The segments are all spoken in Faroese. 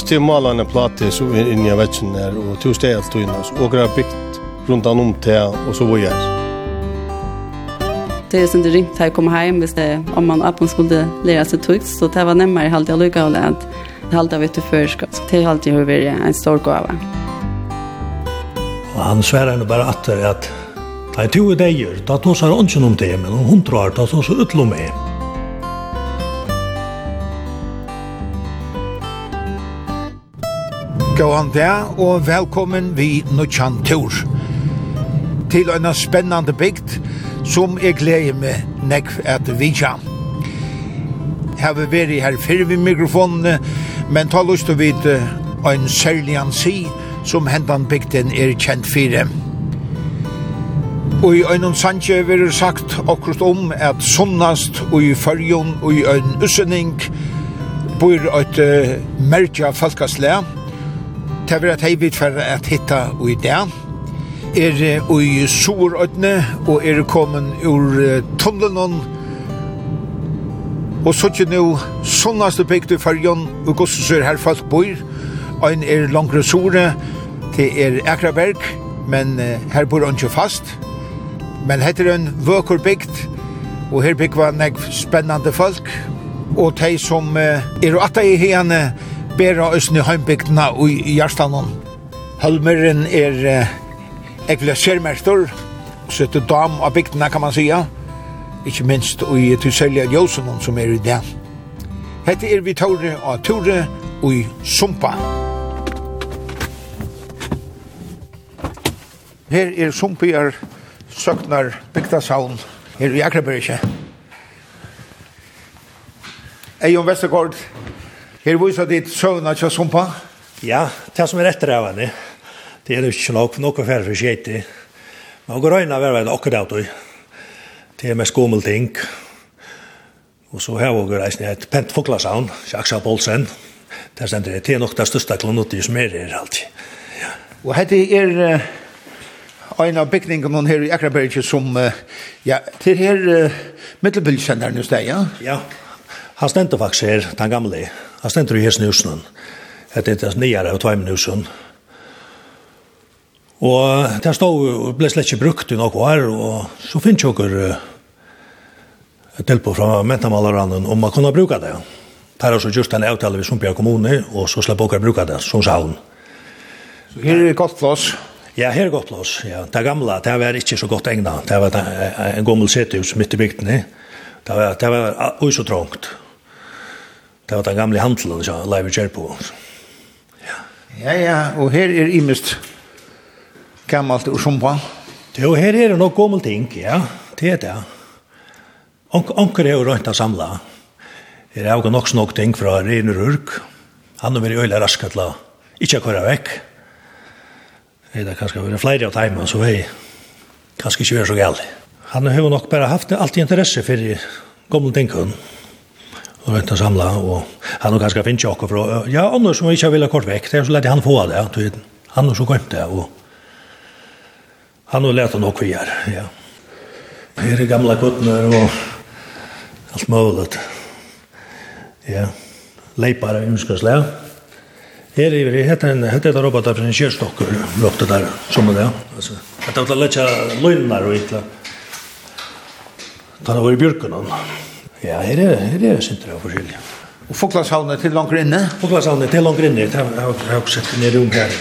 Alltså det målar en platta så in i vetchen där och två steg allt innan så och grabbikt runt om till och så vad gör. Det är sen det ringt här komma hem hvis det om man appen skulle lära sig tryckt så det var närmare halt jag lucka och lärt. Halt av ett förskott. Så det halt jag hur vi en stor gåva. Och han svär bara att det att Det er to ideer, da tås er ånden om det, men om hundra år, da tås er utlom med. Gåan der, og velkommen vi Nutsjan Tur. Til en spennande bygd som jeg gleder meg nekv at vi tja. Her vi veri her fyrir vi mikrofonene, men ta lyst til å vite en særlig ansi som hendan bygden er kjent fyrir. Og i øynun sanje veri sagt akkurat om at sunnast og i fyrjon og i øyn usenning bor et uh, merkja falkaslega, det er hei vidt for at hitta i det. Er i Sorødne, og er kommet ur tunnelen, og så ikke nå sånnaste bygd i fargen, og hvordan så er her folk bor, ein er langre sore, til er Akraberg, men her bor han ikke fast. Men heter en vøker bygd, og her bygd var nek spennende folk, og de som er atta i hene, bera øsne heimbygdene og i Gjerstanen. Halmeren er eh, ekvile skjermerster, søtte dam av bygdene kan man sija, ikke minst i Tyselja Jolsonen som er i det. Hette er vi Tore og Tore og i Sumpa. Her er Sumpiar søknar bygdasavn her i Akrabergje. Eion Vestergaard, Her viser ditt søvna ikke sumpa? Ja, det som er etter av henne. Det er ikke nok, nok å fære for skjeti. i. Men går øyne av hverveien akkurat av Det er med skummel ting. Og så har vi også reisende et pent foklasavn, Sjaksa Bolsen. Det er stendt det. Det er nok det største klonotti som er her alltid. Ja. Og hette er uh, en av bygningene her i Akraberget som, uh, ja, til her uh, middelbildsenderen hos deg, ja? Ja, han stendte faktisk her, den gamle. Ja Han stendur i hesten husen. Det er det nyere av tveimen husen. Og det stod og ble slett ikke brukt i noe her, og så finnes jo dere uh, tilpå fra mentamalerne om man kunne bruke det. Det er altså just en avtale ved Sumpia kommune, og så slipper dere bruke det som savn. Så her er godt plass? Ja, her er godt plass. Ja. Det gamle, det var ikke så godt egnet. Det var en gammel setehus midt i bygden. Det var, det var også trångt. Det var den gamle handelen, så Leiv Kjerpo. Ja. ja, ja, og her er imest gammalt og sjumpa. Jo, her er det nok gammelt ting, ja, det er det. Onk, onker er jo rønt å samle. Her er jo nok snakk ting fra Reiner Urk. Han har vært øyelig raskt til å ikke køre vekk. Det er kanskje vært flere av timen, så er kanskje ikke vært så galt. Han har jo nok bare haft alltid interesse for gamle tingene og vänta samla och han har ganska fint chock för ja annars som ikke vill ha kort väck det så lett han få det han har så gått det och han har lärt honom er ja. Her er gamla kuttner og allt möjligt ja leipar ymskaslä Her er det heter en heter det robotar från en körstocker ropte där som det alltså att det lätta lönar och itla. Tar i björken Ja, her er, her er sinter av forskjellige. Og Foklandshavnet til langt inne? Foklandshavnet til langt inne, det har jeg også sett ned rom her.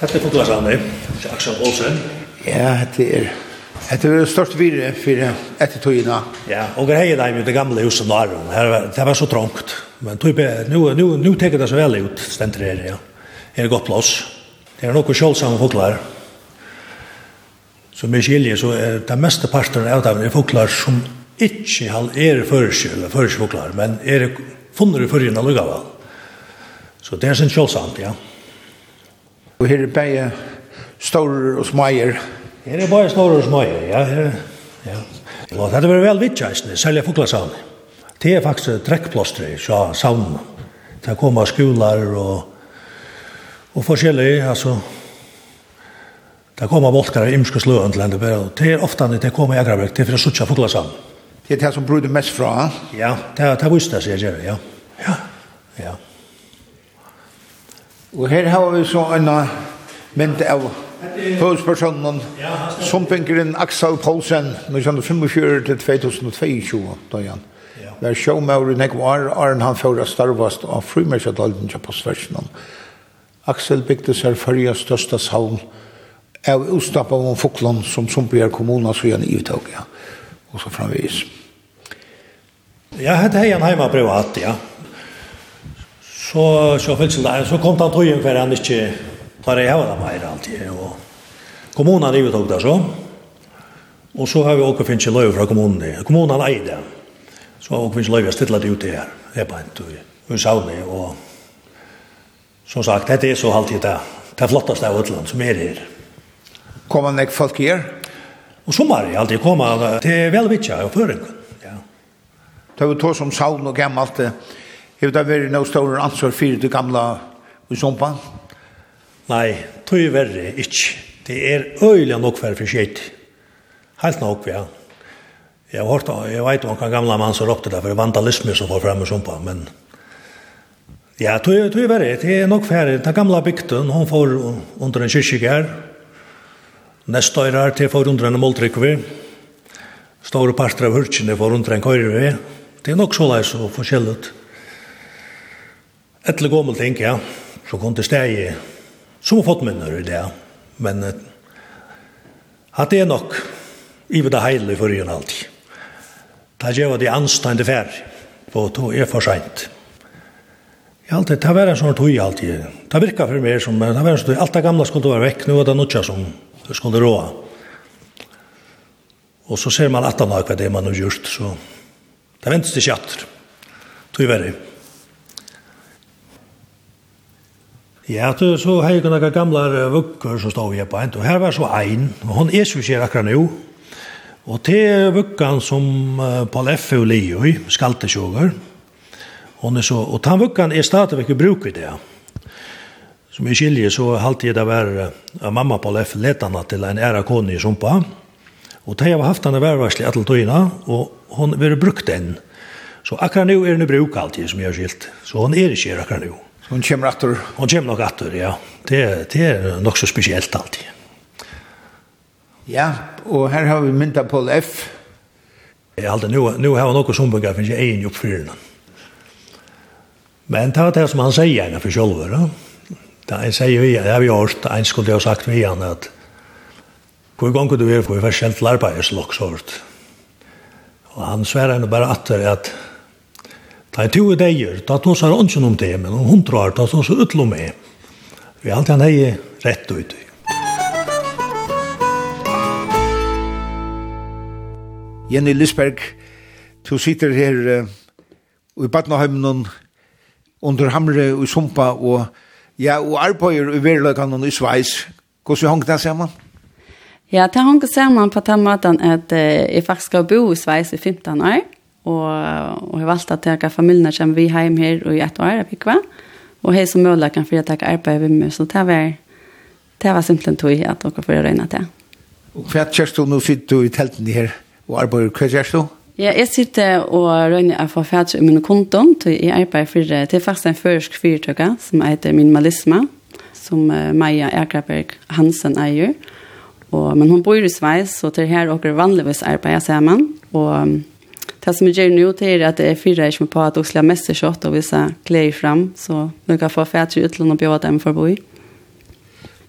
Hette er Foklandshavnet, er Aksel Olsen. Ja, hette er. Hette er størst virre for etter tøyene. Ja, og det heier dem i det gamle huset Narum. Det var så trångt. Men tøy nu, nu, nu teker det så veldig ut, stenter her, ja. Det er godt plass. Det er noe kjølsomme foklar. Ja. Som jeg skiljer, så er det meste parten av dem er foklar som ikke er førsjø, eller førsjøfoklar, men er funnet i førjen allugaval. Så det er sin kjølsamt, ja. Og her er bare store og smaier. Her er bare store og smaier, ja. Her, ja. Og dette var vel vittjeisende, særlig foklarsavn. Det er faktisk trekkplåstre, så savn. Det kommer skolar og, og forskjellig, altså, Det kommer volkar i imske sløen til enda og det er ofta når det kommer i Agraverk, det er for å sutja fugler sammen. Det er det som bruder mest fra? Ja, det er det viste seg, jeg ja. Ja, ja. Og her har vi så en mynd av hovedpersonen, Sumpengren Axel Poulsen, 1945 til 2022, da igjen. Vær sjåmaur i nekvar, Arne han fører starvast av frimærkjadalden til postversen. Axel bygde seg førja største salm, av utstappet av fuklån som Sumpier kommuna så gjerne i uttag, ja. Og så framvis. Jeg hadde heien hjemme privat, ja. Så så sjåfelsen det, så kom han inn for han ikke bare jeg var mer alltid, og kommunen i uttag der så. Og så har vi også finnet løy fra kommunen. Kommunen eier det. Så har vi også finnet løy, jeg stiller det ut her. Jeg bare ikke, sa det, og som sagt, dette er så alltid det. Det flottaste av Øtland som er her. Kommer nek folk her? Og sommar er alltid koma til velvitja og føring. Ja. Det var to som saun og gammalt. Hef det vært noe større ansvar fyrir det gamla i sompa? Nei, tog verre ikke. Det er øyla nok for forskjellig. Helt nok, ja. Jeg har hørt, jeg vet om hva gamla mann som ropte det for vandalisme som var fremme i sompa, men Ja, tog, er verre. Det er nok for den gamla bygden, hon får under en kyrkjegær, Neste år er til forundrende måltrykve. Store parter av hurtene forundrende køyreve. Det er nok så leis og forskjellig. Etter gommel ting, ja, så kom det steg i som har fått minner i det. Men at det er nok i det heile i forrige alltid. er jo de anstående fær, på to er for sent. Ja, alltid, det var en sånn tog alltid. Det virker for meg som, det var en sånn, tog. alt det gamle skulle være vekk, nå er det noe som Det skulle råa. Og så ser man at han har hva det man har gjort, så det ventes til kjatter. Tog verre. Ja, du, så har jeg noen gamle vukker som stod jeg på en, og her var så ein, og hun er så ikke akkurat nå, og til vukkan som uh, Paul F. og Leo i, skaltesjåger, og, og, og, og, er stadigvæk i bruk i det, ja. Som jeg skiljer så halte jeg det var av mamma på lef letene til en æra kone i Sumpa. Og det har haft henne værvarslig alle tøyene, og hun har brukt den. Så akkurat nå er hun i bruk alltid, som jeg har skilt. Så hun er ikke akkurat nå. Så hun kommer etter? Hun kommer nok etter, ja. Det, det er nok så spesielt alltid. Ja, og her har vi mynda på F. Jeg halte, nu, nu har hun noe Sumpa, finnes jeg egen oppfyrende. Men det var det som han sier for selv. Ja. Da en sier vi, det har vi gjort, en skulle jeg ha sagt vi han at hvor gang du er på i forskjellig til arbeid, så hørt. Og han sverre henne bare atter at da jeg tog deier, da tog seg ønsken om det, men om hundre år, da tog seg utlom med. Vi har alltid han heier rett ut. Jenny Lisberg, du sitter her uh, i Badnaheimen under Hamre og Sumpa og Ja, og arbeider i verløkene i Sveis. Hvordan hong det sammen? Ja, det hong sammen på den måten at eh, jeg faktisk skal bo i Sveis i 15 år. Og, og jeg valgte at jeg familien kommer vi hjem her og i et år, jeg fikk hva. Og jeg som muligheten for at jeg arbeid med meg, så det var, det var simpelthen tog at dere får røyne til. Og hva kjørst du nå sitter du i telten her og arbeider? Hva kjørst du? Ja, jeg sitter og røyner av forfærdelse i min konton, så jeg arbeider for, det. Det er faktisk en førsk fyrtøkker som heter Minimalisme, som uh, Maja Erkraberg Hansen eier. Og, men hun bor i Sveis, så til her åker vanligvis arbeider sammen. Og um, det som jeg gjør nå til er at jeg fyrer ikke med på at Oslo har mest kjøtt og viser klær frem, så du kan få færdelse utlån og bjøre dem for å bo i.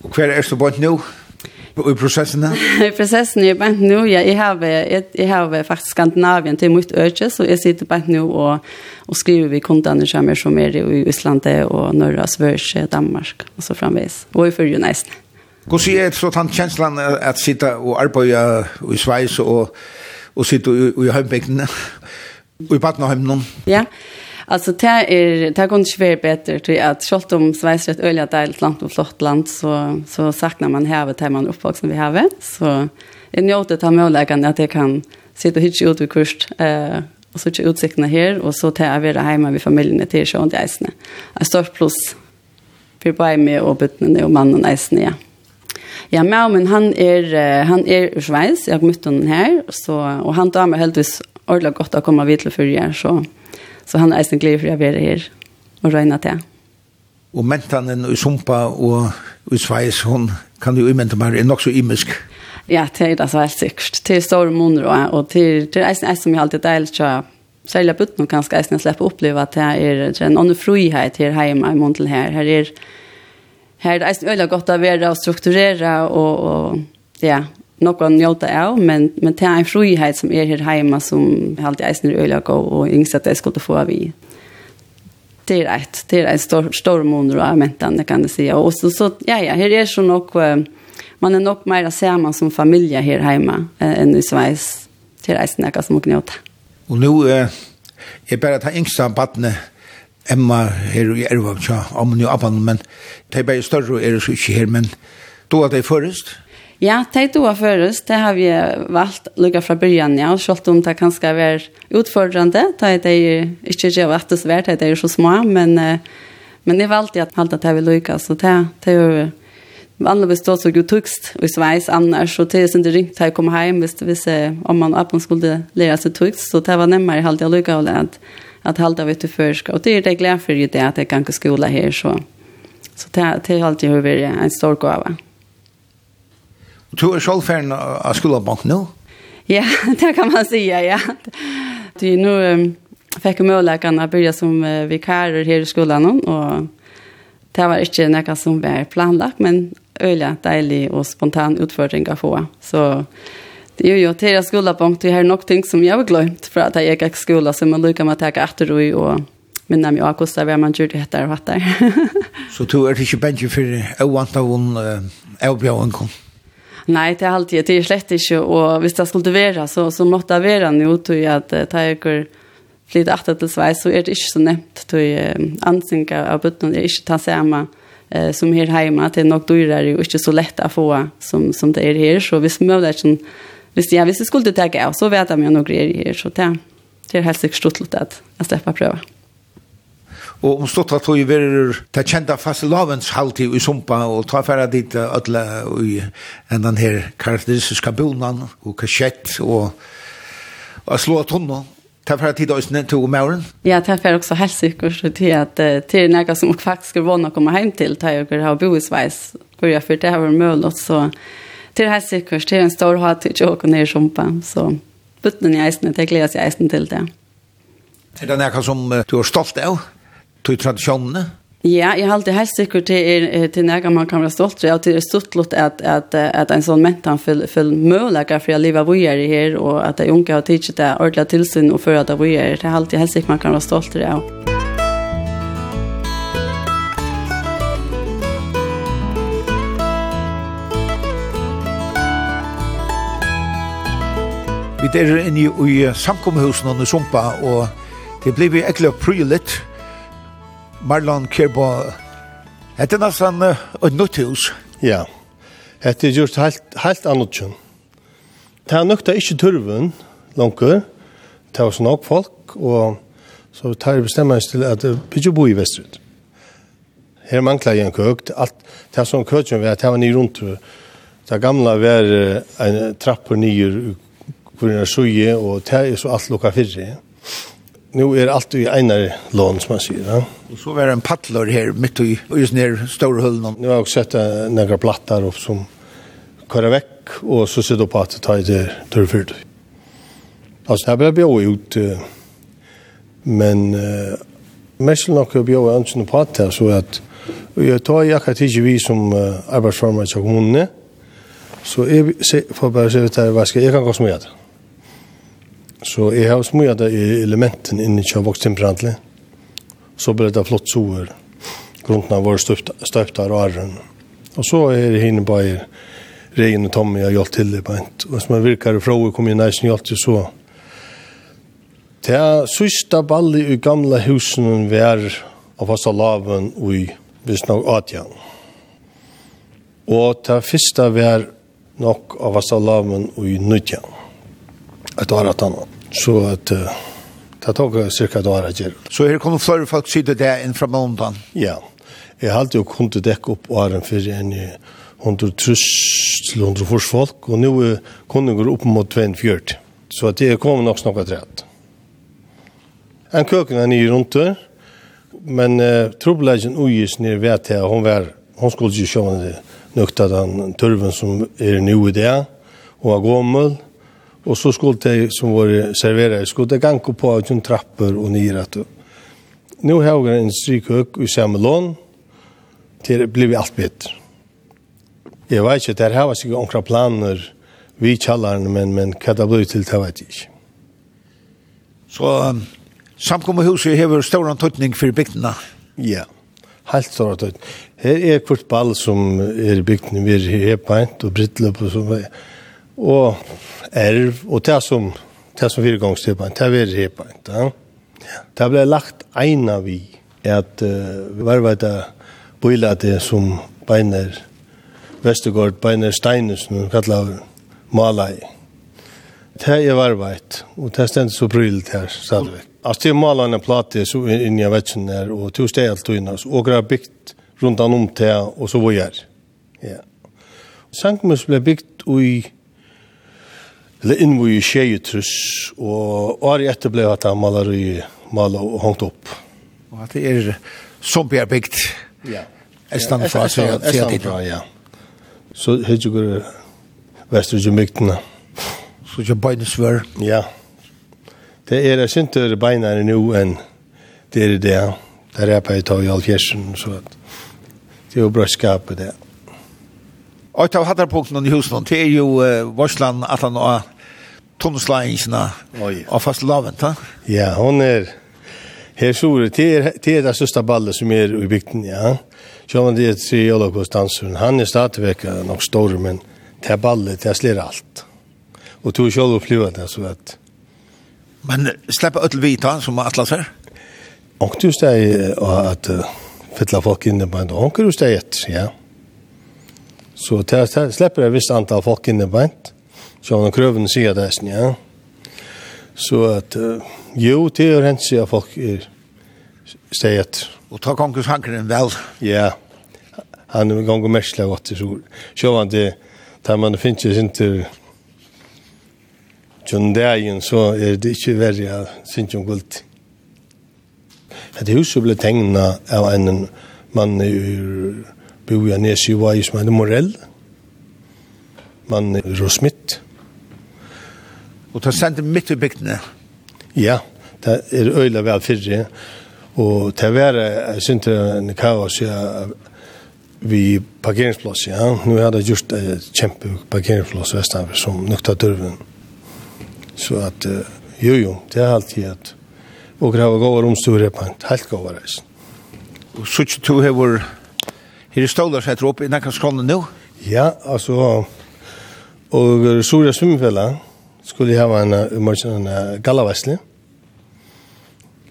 Og hva er det på nå? Och i processen? I processen är bara nu, ja, jag har, jag har faktiskt Skandinavien till mitt öke, så jag sitter bara nu och, och skriver vi kontanter som är i Island och norra Sverige, Danmark och så framvis. Och i ju nästan. Hur ser så tant känslan att sitta och arbeta i Schweiz och, och sitta i, i hembygden? Och i Batnaheim? Ja, yeah. Alltså det är det går inte vara bättre tror jag att skolt om Sverige ett öliga deiligt land och flott land så så saknar man havet vet man uppvuxen vi havet så är njötet har möjligheten att det kan sitta hit ut vid kust eh och så tjej utsikterna här och så tar vi det hemma vid familjen till sjön till Eisne. Ett stort plus för bara med och bytnen och mannen äsne ja. Ja, men men han är han är ur Schweiz. Jag mötte honom här så och han tar mig helt vis ordentligt gott att komma vid till förr så Så han er eisen glede for å være her og røyne til. Og mentanen i Sumpa og i Sveis, hun kan jo imente meg, er nok så imisk. Ja, det er det så helt sikkert. Det er store måneder, og det er eisen som jeg alltid deilig til særlig butt nå kanskje eisen slipper oppleve at det er, det er en annen frihet her hjemme i måneden her. Her er, her er det eisen øyelig godt å være og strukturere og, og ja, noe å njøte av men men det er en frihet som er her hjemme som jag alltid är öliga och og yngst at det skulle få av i det er ett det er en stor stor måneder av mentene, kan jeg si. Og så så ja ja her er så nog man er nok mer sammen som familie her hjemme enn i Sveis. det er eisen något som njóta och nu är eh, bare ta ha av barnet Emma her i Erva, om jo abban, men det er bare større og er så ikke her, men då er det først, Ja, det du har først, det har vi valt lukka fra början, ja, og selv om det kan skal være utfordrande, da er det ikke det vært det svært, det er så små, men, men jeg valgte at alt at det vi lukka, så det, det er jo vanligvis då så god tukst i Sveis annars, så det er det ringt att komma hjem, hvis, hvis, om man öppen skulle lære sig tukst, så det var nemmare halt jag lukka och att, att hålla vi till förska, og det er det glad för det at jeg kan gå skola her, så, så det, det har alltid varit en stor gåva. Du er selv ferdig av skolebank nå? Ja, det kan man säga, ja. Det är nu um, fick jag möjligheten att börja som uh, vikarer här i skolan och det var inte något som var planlagt, men öliga, deilig och spontan utföring att få. Så det är ju att jag skola på det här något ting som jag har glömt för att jag gick i skola så man lyckas med att jag efter och Men mig jag kostar vad man gjorde det här och vad där. så du är inte bänkig för att jag vantar hon avbjöden kom? Nej, det är alltid det är slett inte och hvis det skulle vara så så måtte det vara nu till att ta er flyt åt till Sverige så är det inte så nämnt till ansinka av botten är inte ta samma eh som här hemma det är nog dyrare och inte så lätt att få som som det är här så visst möjligt att hvis, visst hvis jeg skulle ta av så vet jeg om jeg nog grejer her, så det det er helt sikkert stort at jeg slipper å prøve. Og om stått at vi er var ta faste lovens halvtid i sumpa og ta færre dit ødele i en den her karakteristiske bonan og kassett, og, og slå tunna. Ta færre tid også ned til Mauren? Ja, ta færa også helt sikkert til at til nega som faktisk skulle å komme hjem til ta jeg har bo i Sveis hvor jeg fyrt det har vært mulig, så til helt sikkert til en stor hatt til å ned i sumpa så butten i eisne, det gleder jeg eisne til det. Er det nega som du er stolt av? til tradisjonene? Ja, jeg har alltid helt sikkert til, til nægge man kan være stolt av, og til det er stort at, at, at en sånn mentan fyller fyll muligheter for å leve hvor i här her, og at unka unge har tidset det ordentlig tilsyn og och at att det jeg er. Det er alltid helt sikkert man kan være stolt av. Ja. Vi er inne i samkommuhusen i Sumpa, og det blir vi ekkert prylet Marlon Kirbo. Er det nesten uh, et nytt hus. Ja, det er gjort helt, helt annet kjønn. Det er nok det ikke turven langer. Det er også nok folk, og så tar jeg bestemmer til at det blir ikke bo i Vestrud. Her mangler jeg en køk. Alt, det er sånn køk som vi har, det var nye rundt. Det gamle var en trapper nye hvor den er og det er så alt lukket fyrre. Ja nu är allt i ena lån som man säger. Ja? Och så var det en paddlor här mitt i just ner stora hullen. Nu har jag också sett några plattar upp som köra veck och så sitter på att ta i det dörr för det. Alltså här blev jag ut men uh, mest nog jag bjöd önsen på att det så att jag tar jag kan inte vi som arbetsformare i kommunen så är får bara se ut här vad ska jag kan gå som jag Så jeg har smuja det i elementen inni kja vokstenbrandle. Så ble det flott sover. Grunnen av vår støptar og arren. Og så er det hinne bare Regen og Tommy har gjort til det beint. Og som jeg virkar fra å kom i næsten hjulpet til så. Det er sista balli i gamla husen vi er av fasta laven og i Visnag atjan. Og det fyrsta vi er nok av fasta laven og i nødjan. Et år at annet. Så att uh, det tog cirka dagar att göra. Så här kommer flera folk sida det än från måndagen? Ja. Jag har alltid kunnat däcka upp åren för en hundra trus til hundra fors folk, og nu er kunninger opp mot 24. Så det er kommet nok snakka trett. En køken er nye rundt der, men uh, trobladjen ugis nere vet jeg, hun, var, hun skulle ikke sjå nukta den turven som er nu i det, og var gommel, Och så skulle det som var serverade skulle det gå på att en trappor och ner att nu har jag en strykhög i Samelon till det blev allt bättre. Jag vet inte, det här var sig några planer vi kallar men men vad det blir till det vet jag inte. Så samkommehuset har stor antydning för bygderna? Ja, helt stor antydning. Her er kort ball som er bygden vi er helt och og brittløp og sånt og erv, og det som, det som firegångstipan, det er hepan, ja. Det ble lagt eina vi, at uh, varvata bøylade som beiner Vestergård, beiner Steinusen, kallar malai. Det er var og det stendt så brylt her, stadigvæk. Altså, det er malan en plate så inn i vetsen her, og to steg alt og og gra bygd rundt an om til, og så var jeg. Ja. Sankmus ble bygd i eller innvo i tjeje truss, og året etter ble at han maler i maler og hongt opp. Og at det er som vi er bygd. Ja. Estan fra, så jeg til. Ja. Så hedde jo vestre jumyktene. Så ikke beina svør. Ja. Det er jeg synes det er beina er nå enn det er det. Der er på et tag i alfjersen, så at det er jo bra skapet det. Og et av hattarpunktene i husen, det er jo uh, Vorsland, at han har tonslajingarna av fast laven, ta? Ja, hon er her sore, det er det, det största ballet som er i bygden, ja. Så han det tre holocaustansen, han er stadigvæk nok stor, men det er ballet, det er slår allt. Och tog själv uppleva det så att... Men släppa vi ta, som atlas här? Och just det att fylla folk inne på en dag, du just det, ja. Så det släpper ett visst antal folk inne på en dag Så han krøven sier det nesten, ja. Så at, uh, jo, det er hent sier folk er steget. Og ta kongens hankeren vel. Ja, han er gong og merselig godt til sol. Så han det, der man finnes ikke sin til tjøndagen, så er det ikke verre av sin tjøngult. Dette huset ble tegnet av en mann ur Boja Nesi som heter Morell, mann i Rosmitt, Og ta sendte mitt i bygdene. Ja, det er øyla vel fyrre. Og det var, jeg synte en kaos, ja, vi parkeringsplass, ja. Nå er jeg gjort et kjempe parkeringsplass vestanver som nukta dørven. Så at, jo jo, det er alltid at og grava gåa romstur på en helt gåa reis. Og sutt to hever her i stålar setter opp i nekka skåne? Ja, altså, og Soria Svimfella, skulle jeg ha en i en gallavesle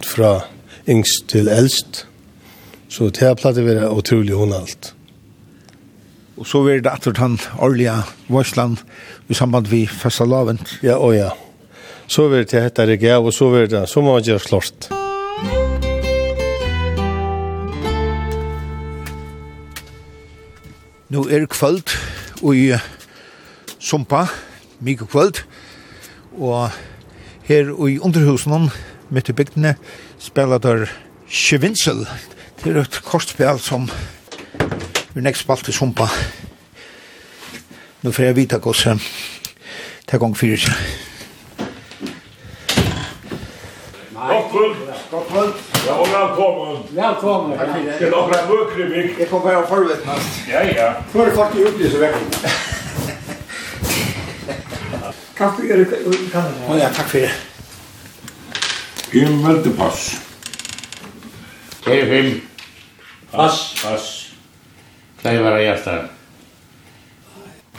fra yngst til eldst. Så det har platt å være utrolig hun alt. Og så var det etter han årlige Vøsland i samband med festalavent. Ja, og ja. Så var det til hette Regev, og så var det så må man gjøre slått. Nå er det kvöld, og i Sumpa, mye kvöld, Og her i underhusen, midt i bygdene, spiller der Kjevinsel. Det er et kortspill som vi nekst spalt i sumpa. Nå får jeg vite hvordan det er gang fyrir seg. Gotthold! Gotthold! Ja, og velkommen! Velkommen! Det er noen møkre mygg. Jeg kom bare å forvete. Ja, ja. Før folk er ute i så vekkene. Kan du gjøre kan? Å ja, takk for det. Jeg veldig pass. Det er fem. Pass. Pass. Det er bare hjertet.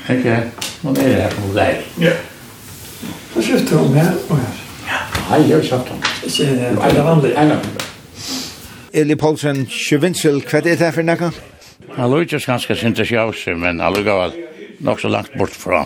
Ikke, nå er det her på deg. Ja. Så skifter hun her og her. Ja, jeg har kjøpt henne. Ikke, det er vanlig. Jeg har Eli Poulsen, Sjövinsel, hva er det her for nekka? Han lukkes ganske sintes i men han lukkes nok så langt bort fra.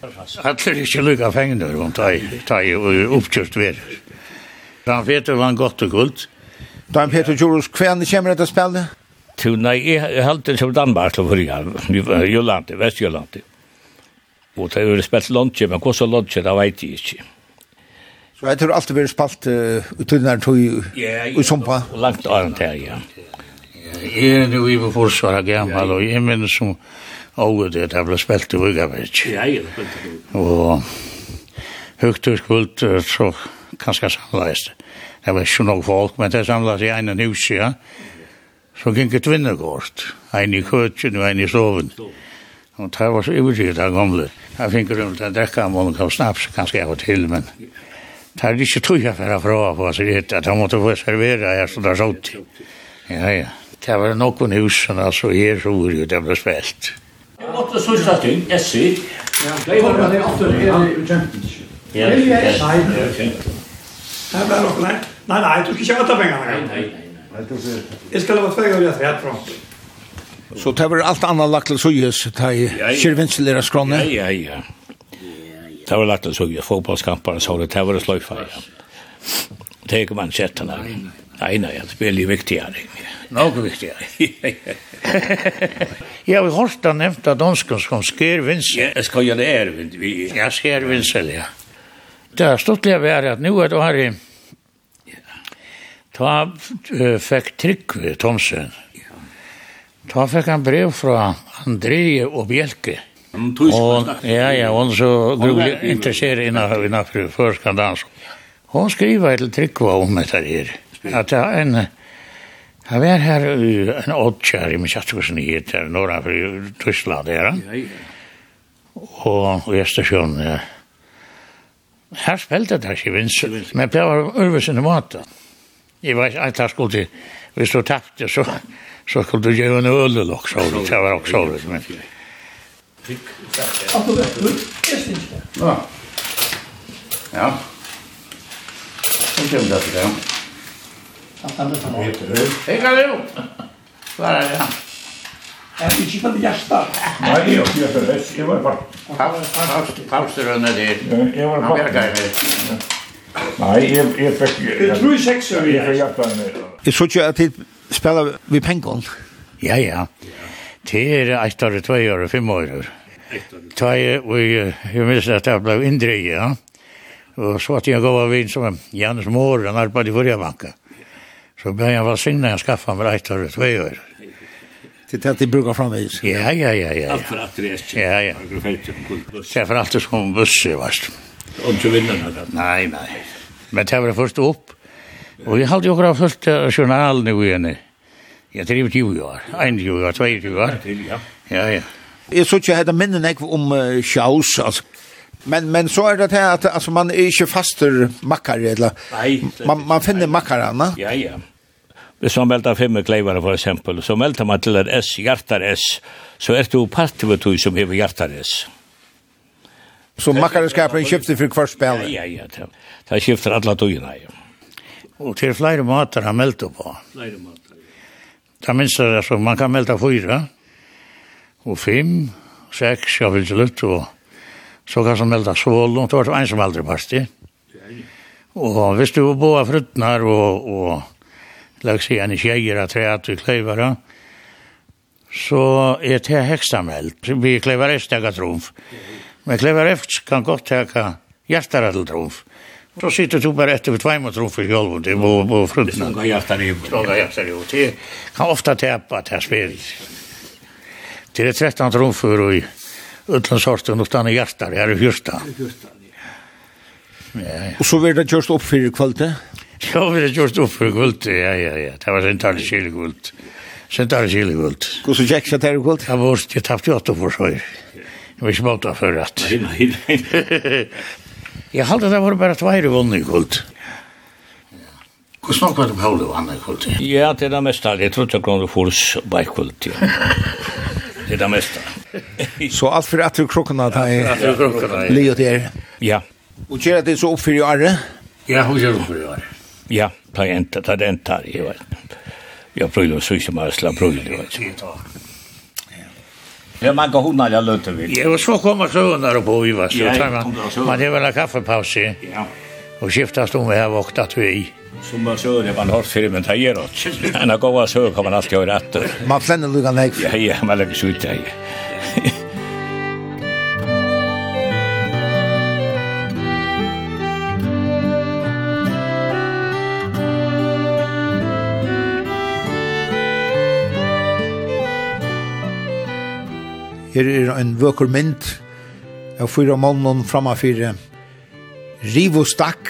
Allir er ikke lykka fengner om ta i oppkjørt ver. Dan Peter var en godt og guld. Dan Peter Jorus, hvem kommer dette spillet? Tu, nei, jeg held det som Danmark til forrige, Jolandi, Vestjolandi. Og det er jo spilt lunsje, men hva så lunsje, det vet jeg ikke. Så jeg tror alltid vi har spalt utunnar tog i Sumpa? Langt annet her, ja. Jeg er jo i forsvaret gammal, og jeg minnes som Åge, det det ble spilt i Vugavirk. Ja, ja, det spilt i Og høyt og skuld, så kanskje samleis det. Var ikke noe folk, men det samleis i ene hus, ja. Så gikk et vinnegård, en i køtjen og en i soven. Og det var så ivrigt av gamle. Jeg fikk rundt en drekka om hun kom snaps, kanskje jeg var til, men det er ikke tog jeg for å fra på, så det er at han måtte få servera her, så det er sånt. Ja, ja. Det var noen hus, altså, her så var det ble spilt. Ja. Jeg måtte sørste ting, jeg syr. Det var det alltid er i Champions. Ja, det er kjent. Det er nok, nei, nei, nei, du skal ikke vette pengene. Nei, nei, nei. Jeg skal lave ha tve ganger rett fram. Så det var alt annet lagt til suyes, det er kjørvinselere skrånne. Ja, ja, ja. Det var lagt til suyes, fotballskamper, så det var sløyfa, ja. Det er ikke man sett den her. Nej, nei, han spelar ju viktigare. Något viktigare. ja, vi har han nevnt av danskan som skär vinsel. Ja, jeg skal gjøre det är Vi... Ja, skär vinsel, ja. Det har stått det være at nå er det her i... Ta fick tryck vid Thomsen. Ta fikk han brev fra André og Bjelke. Og, ja, ja, hon så grulig intresserad innan innan hon förskandans. Hon skriver til Tryggva om det här. At det er en... Jeg var her i en åttkjær i min kjættekursen i hit her, når for Tyskland her. Ja, ja. Og i Østersjøen, ja. Her spilte det ikke vinst, men det var øvelsen i maten. Jeg var ikke alt skulle til, hvis du tappte, så, så skulle du gjøre en øl eller også, det var også øl, men... Ja. Ja. Ja. Ja. Ja. Ja. Samtidigt som han. Hej Kalle! Svarar det han. Jag fick inte på hjärta. Nei, jeg är ikke det. Jeg var bara... Pausterunde der. Jeg var bara... Han verkar ju Nei, jeg, jeg fikk... Jeg tror jeg seks år, jeg. Jeg tror ikke at jeg spiller vi pengen. Ja, ja. Det er ett år, två år, fem år. Ta jeg, og jeg minns at jeg ble indre, ja. Og så at jeg gav av en som Janus Mår, han arbeidde i forrige banka. Så ble jeg velsignet og skaffet meg ett og två år. Til at de brukar framvis? Ja, ja, ja. ja. Allt för att det är Ja, ja. Det er for alt det som busse, varst. Om du vinner noe? Nei, nei. Men det var først opp. Og jeg hadde jo akkurat først journalen i ugene. Jeg drev 20 år, 21 år, 22 år. Ja, ja. Jeg så ikke jeg hadde minnen jeg om Sjaus, altså Men men så är det här att alltså man är inte faster mackare eller nej, man man finner mackarna. Ja ja. Det som melder fem kleiver for eksempel, så melder man til S hjertar S så er det part av du som hever hjertar S. Så mackare skifter for hver spiller? Ja ja ja. Det skifter alla tugorna. Ja. Og til flere måter han meltar på. Flera matar. Det minsta så man kan melta fyra og fem, seks, jag vil inte luta och så kan som melda svål, og det var en som aldri basti. Og hvis du bo av fruttnar og, og lag seg en tjejer av treat vi kleivara, så er det heksta meld. Vi kleivar efter tega trumf. Men kleivar efter kan godt teka hjertara til trumf. Så sitter du bare etter ved tveim og trumfer i holven, det må, må fruttna. Stånga hjertar i. Stånga hjertar i, og det kan ofta tepa at det er spil. Det er 13 trumfer og i utan sorten utan i hjärtar, jag är fyrsta. Ja, ja. Och så var det just upp för kvalitet? Ja, vi har gjort upp för guld, ja, ja, ja. Det var sent alle kjelig guld. Sent alle kjelig guld. Hvordan gikk sent alle guld? Jag var, jeg tappte jo åtta för så. Jag var ikke måte for at. Nej, nei, nei. Jeg halte det var bare tveir vunne i guld. Hvordan var det på hållet vannet i guld? Ja, det er det mest allig. Jeg trodde jeg kunne få oss bare guld, ja. Det er det mesta. så alt for at du krockarna ta i Leo där. Ja. Och kör det så opp for i året? Ja, hur gör du för i år? Ja, ta inte, ta den tar i år. Jag prövar så som jag slapp pröva det. Ja, man går hundar jag löter vill. Ja, och så kommer så och på i så Ja, man Man det väl en kaffepaus. Ja. Och skiftas om vi har vaktat vi i. Som man sör det man har för men tajer åt. En av goda så kan man alltid göra rätt. Man flänner lugan nek. Ja, ja, man lägger sig ut där. Her er en vøker mynd av fyra månen framafyre Rivo Stakk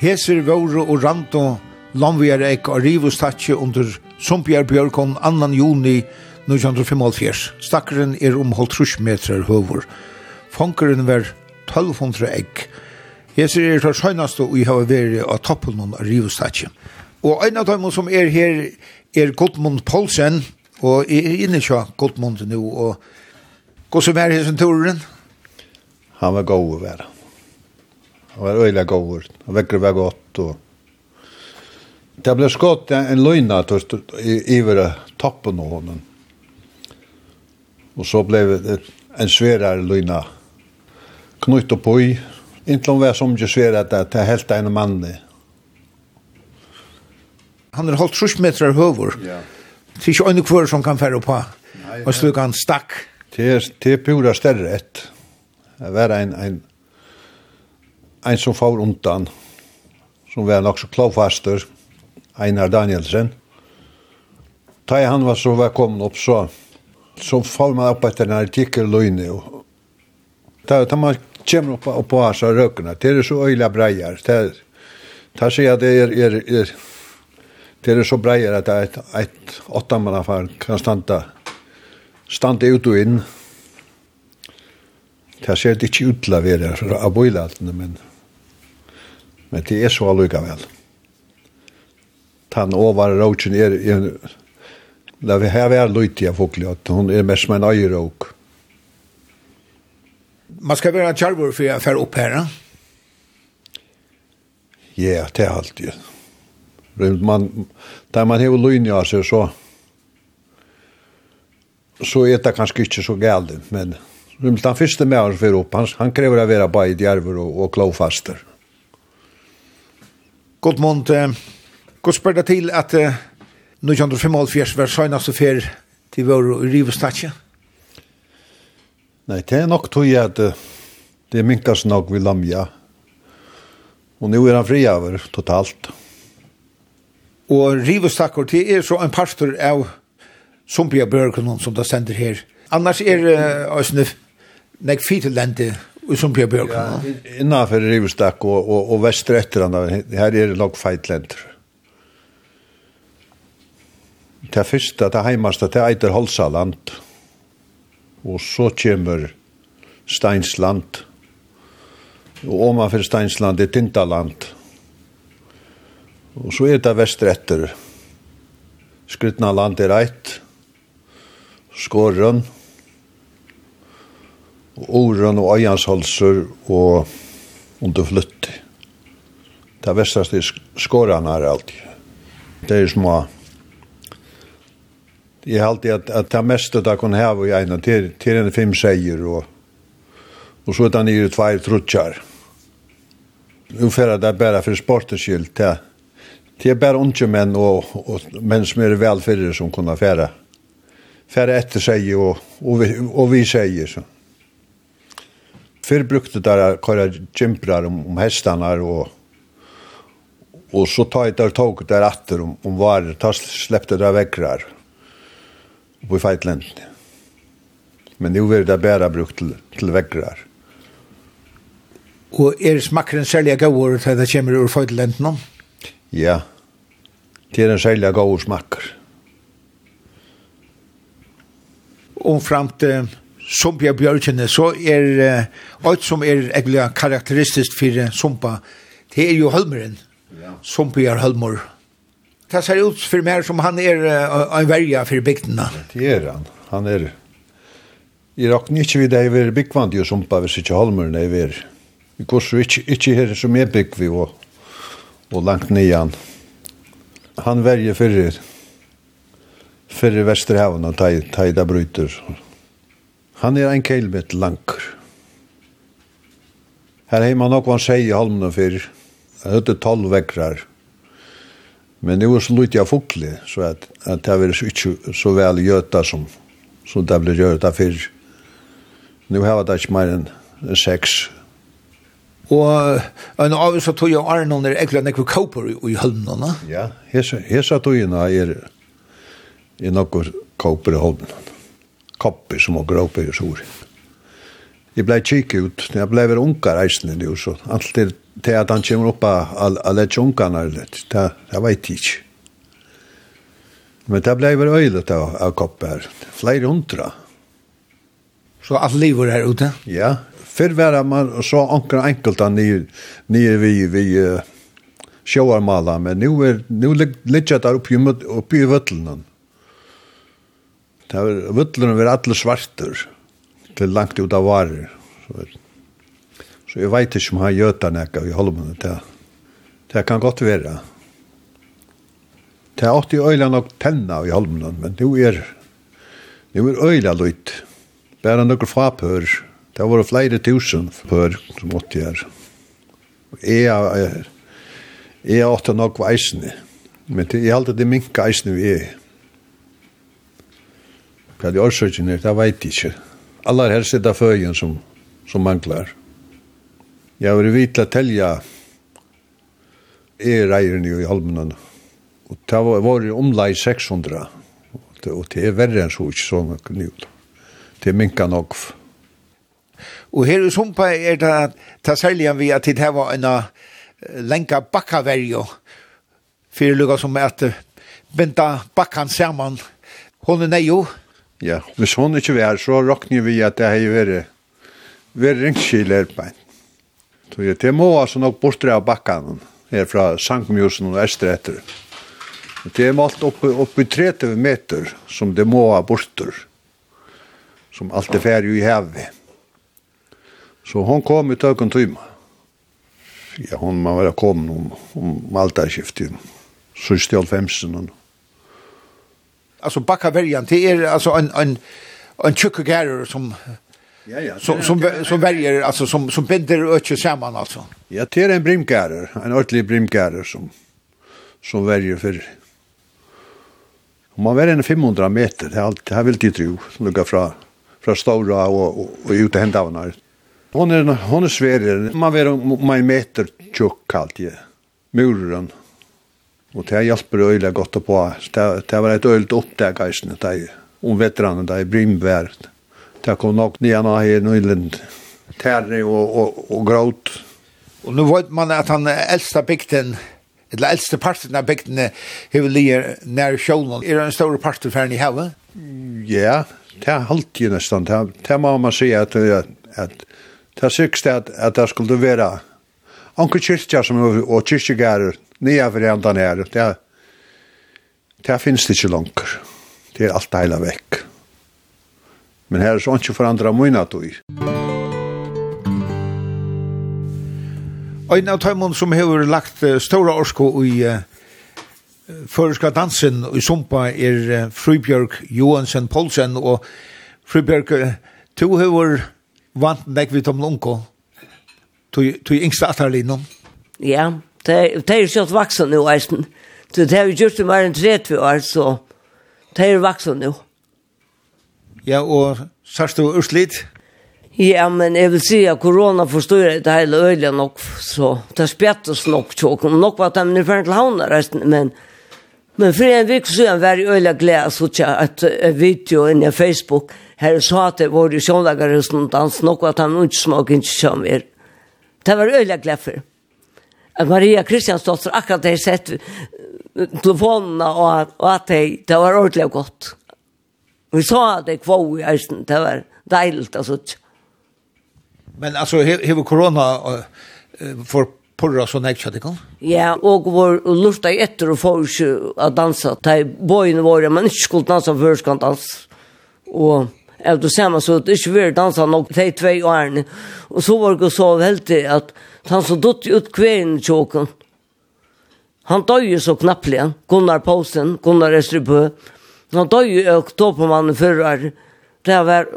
Heser Våre og Rando Landvier Eik og Rivostatje under Sumpjar Bjørkon 2. juni 1955. Stakkeren er om holdt trus meter høver. Fankeren var 1200 egg. Heser er det søgnaste og jeg har vært av toppen av Rivostatje. Og en av dem som er her er Gottmund Poulsen, og jeg er inne ikke Gottmund nå, og Gå som er hessen turen? Han var god å være og var øyla gåur, og vekker var godt, og det ble skått en løgna iver toppen av honom. Og så ble det en sverare løgna knytt og pøy, inntil vi er som ikke sverare det er helt en mann. Han er holdt trus meter høver. Ja. Det er ikke øyne kvar som kan fære på. Og slukk han stakk. Det er pura større ett. Det var en, en en som får undan, som var nok så klovfaster, Einar Danielsen. Da han var så var kommet opp, så, så får man opp etter en artikkel løgne. Og, da, da man kommer opp, opp på hans av røkene, det er så øyla breier. Det, da sier jeg det er, er, er, det er så breier at et, et åttamann kan standa, standa ut og inn, Det ser det ikke ut til å være av bøylatene, men, men det er så allukka vel. Tann over råkjen er, er la vi her være løyt i avfoklig, at hun er mest med en øyre. Man skal være kjærvor for jeg fer opp her, da? Ja, det er alltid. Rundt Man, der man har løyne av seg, så, så er det kanskje ikke så galt, men... Rymst han første med oss for opp. Han, han krever å være bare i djerver og, og klovfaster. God månd. Eh, godt spør deg til at eh, 1945 var søgnast fer til vår rivestatje. Nei, det er nok tog jeg at det minkas nok vi lamja. Og nå er han fri over totalt. Og rivestakker, det er så en pastor av Sumpia Bjørkunnen som det sender her. Annars er uh, Øsnef nek fitelente og som Pia Bjørk. Ja, innanfor Rivestak og, og, og Vestrettranda, her er det nok feitlenter. Det første, det heimaste, det eiter Holsaland. Og så kommer Steinsland. Og omanfor Steinsland er Tintaland. Og så er det Vestretter. Skrytna land er eit. Skårønn. Skårønn Oren og øyanshalser og under flytt. Det vestaste er skårene her alltid. Det er små. Jeg har alltid at, at det meste det kan heve i ene til, til en fem seier og, og så er det nye tvær trutsjar. Ufæra det er bare for sportets skyld til Det er bare unge menn og, og menn som er velfyrre som kunne fære. Fære etter seg og, og, vi, og vi sier sånn. Fyrr brukte det å køre gymprar om, om hestene og og så tar jeg der tog der atter om, om varer, ta slepte der vekkrar på i. Men nu er det bare brukt til, til vekkrar. Og er smakkeren særlig gauur til det kommer ur feitlenden? Ja, det er en særlig gauur smakker. Omframt... Eh, Sumpia Bjørkjene, så er alt som er egentlig karakteristisk for Sumpa, det er jo Holmeren. Ja. Sumpia Holmer. Det ser ut for meg som han er en verja for bygdene. Det er han. Han er... Jeg råkner ikke vidt jeg er byggvand jo Sumpa hvis ikke Holmeren er ved. Vi går så ikke, ikke her som er bygg vi og, og langt nian. Han verger fyrir fyrir Vesterhavn og tæ, tæ, da tæ, Han er ein kelbet lanker. Her heima nok var han seg i halmene fyr. Han høtte tolv vekrar. Men det var så lite av fukli, så at, at det var ikke så vel gjøta som, som det ble gjøta fyr. Nu har det ikke mer enn seks. Og en av oss tog jeg Arnold er ekkert nekve kåper i i halmene. Ja, hesa togene er, er nokkur kåper i halmene kopper som og gråper og sår. Jeg blei kik ut, jeg blei ver unkar eisne nu, så alt er til at han kommer oppa a lett unkarna, det veit jeg ikke. Men det blei ver øylet av, av kopper, flere hundra. Så alt lever er ute? Ja, fyrr var man så ankra enkelt nye, nye vi, vi uh, sjåarmala, men nu er nu ligger det oppi, oppi i vøtlen. Det var vuttlerne var alle svartur til langt ut av varer. Så, så jeg vet ikke om han gjøter nekka i Holmen. Det, det kan godt være. Det er alltid øyla nok tenna i Holmen, men det er, det er øyla løyt. Bare noen fapør. Det var flere tusen pør som åtti her. Jeg, jeg, jeg åtte nok veisene. Men jeg alltid det minke eisene vi er. Hva de årsøkene er, det vet jeg ikke. Alle her sitter føyen som, som mangler. Jeg har vært til å telle er reierne i Holmenen. Og det var, var omlai 600. Og det er verre enn så ikke sånn nødt. Det er minka nok. Og her i Sumpa er det ta særlig vi at det var en lenka bakkaverjo fyrir lukka som er at benta bakkan saman. Hon er neio, Ja, hvis hun ikke var, så råkner vi at det har vært vært ringskiler på en. Så jeg, det må altså nok bortre av bakken her fra Sankmjusen og Estretter. Det er målt oppe, oppe i 30 meter som det må ha bortre som alt er ferdig i hevet. Så hun kom i tøkken tøyma. Ja, hun må være kommet om, om Malta-skiftet, så i stjål 15 og alltså backa värjan till er alltså en en en chuckagärare som Ja ja. Som som som väljer alltså som som binder öke samman alltså. Ja, det är en brimgärare, en ordentlig brimgärare som som väljer för Om man väljer en 500 meter, det är allt det här vill det tro, lugga från från stora och och, och ut av när. Hon är hon är svär. Man vet om man meter tjock kallt ju. Muren Og det hjelper øyla godt på. Det, det var et øylt oppdag, eisne, det er om veteranen, det er brimvær. Det kom nok nyan av her nøyland, terre og, og, og gråt. Og nå vet man at han eldste bygden, eller eldste parten av bygden, hever ligger nær sjålen. Er det en stor part av ferden i havet? Ja, det er alltid nesten. Det, det må man si at, at det er sikkert at, at det skulle være anker kyrkja som, er og kyrkjegærer, nye for enda nere, det, det finnes det ikke langt. Det er alt heila vekk. Men her er sånn ikke forandra mye at du Ein av tøymon som har lagt stora orsko i uh, føreska dansen i Sumpa er uh, Fribjørg Johansen Poulsen og Frybjørg, uh, to hefur vant nek vi tom lunko, to yngsta atarlinon. Ja, yeah. Det er jo vaksen nå, eisen. Så det har vi gjort det mer enn 30 år, så det er vaksen nå. Ja, og sørst du urslit? Ja, men jeg vil si at korona forstår det hele øyelig nok, så det spjettes nok tjåk. Nok var det min ferdig til havna, eisen, men... Men for en vik så var jeg øyelig glede så jeg et video inne i Facebook her sa at det var jo sjånlagere som dans nok at han ikke smaker ikke som er. Det var øyelig glede for. Maria Kristiansdotter akkurat har sett telefonerna og, og at det, det var ordentlig godt. Vi sa at det kvå i Eisen, det var deilt og sånt. Men altså, hur korona uh, for porra så näkt jag det Ja, og vår lufta etter å få ju å dansa. Det bøyene våre, men ikke skulle dansa för ska dans. du ser samma så det är ju väl dansa nog de två åren. Och så var det så väldigt att han så dutt ut kvein i tjåken. Han døg jo så knapplig, Gunnar Poulsen, Gunnar Estribø. Han døg jo på mannen førre. Det var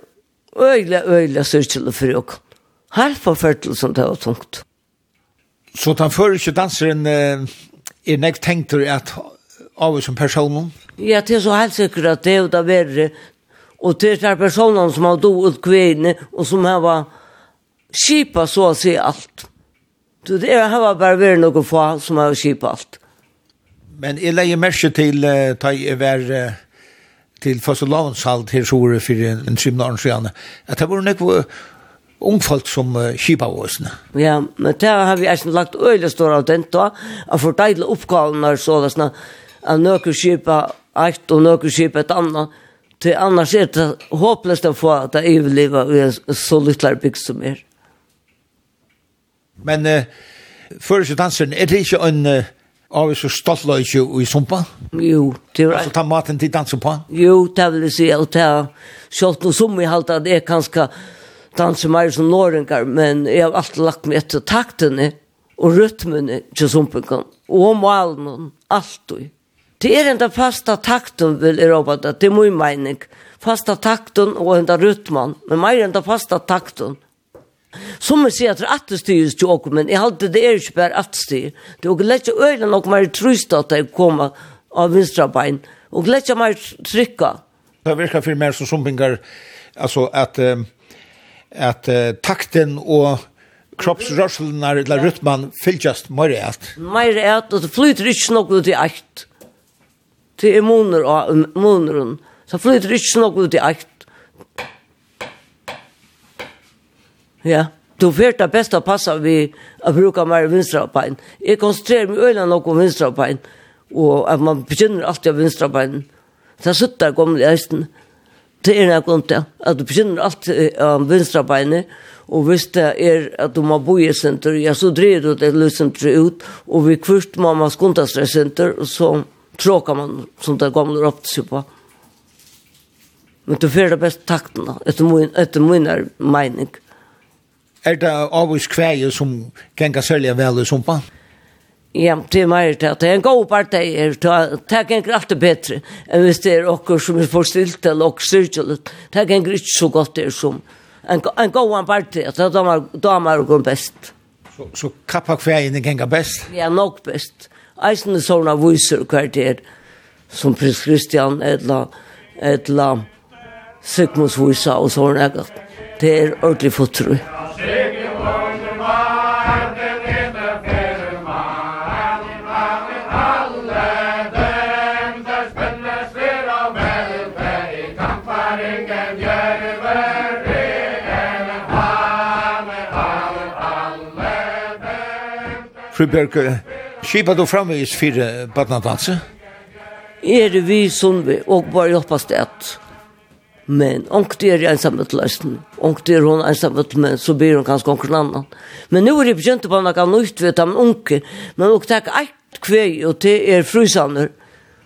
øyla, øyla styrkjelig for åken. Helt forførtel som det var tungt. Så den førre danseren er nek tenkt at av som personen? Ja, det er så helt sikkert at det er det verre. Og det er personen som har dog ut kvinne, og som har skipa så å si alt. Så det har bare vært noen få som har skipet alt. Men jeg leier merke til uh, da jeg var uh, til fastelavnshalt her så året for en trimnaren siden, at det var noen ungfolk som uh, kipa oss. Ja, men det har vi eisen lagt øyla stor av den da, at for deile oppgavene så da sånn, at nøkker kipa eit og nøkker kipa et anna, til annars er det håpløst å få at det er i en så lyttelig bygd som er. Men uh, før så dansen, er det ikke en uh, av så stolt løyke i sumpa? Jo, det er... Altså ta maten til dansen på? Jo, det vil jeg si, og det er selv noe som i halte det jeg kanskje danser mer som norringer, men jeg har alltid lagt meg etter taktene og rytmene til sumpen og malen, alltid. Det er enda fasta takten vil jeg råpa det, det er min mening. Fasta takten og enda rytman, men mer enda fasta takten Som vi sier at det er attestyr til åker, men jeg halte det er ikke bare attestyr. Det er åker lett ikke øyne nok mer trøst at jeg kommer av vinstrabein, og lett ikke mer trykka. Det virker for mer som sumpingar, altså at, at takten og kroppsrørselene eller rytmen fylgjast mer i et. Mer i et, og det flyter ikke nok ut i eit. Til immuner og immuneren. Så flyter ikke nok ut i eit. Ja. Du vet det bästa passa vi att bruka mer vänstra ben. Jag koncentrerar mig ölen och om vänstra ben och att man begynner alltid av vänstra ben. Så suttar kommer i östen. Det är något ont att du begynner alltid av vänstra benet og hvis det er at du må bo i senter, ja, så dreier du det løsenter ut, og vi kvist må man skunta seg senter, og så tråkar man som det gamla opp sig på. Men du får det best takten, då, efter min, efter min er mening. Er det avvis kveie som kan sælja vel i sumpa? Ja, det er mer til at Det er en god part det er. Det er ikke alltid bedre enn hvis det er okkur som er forstilt eller okkur styrkjelig. Det er ikke så godt det er som en, en god part det. Er damer og best. Så, så kappa kveien er best? Ja, nok best. Eisen er sånne viser hver det er som prins Christian etla etla Sigmunds visa og sånne. Det er ordentlig fotrøy. Friberg, skipar du framvis fyrir badnadanse? Er vi som vi, og bare hoppas det at Men onkt er jeg ensam til løsten. det er hun ensam til men så blir hun kanskje onker annan. Men nu er det begynt på noe nytt ved dem onke. Men og takk eit kvei og det er frusaner.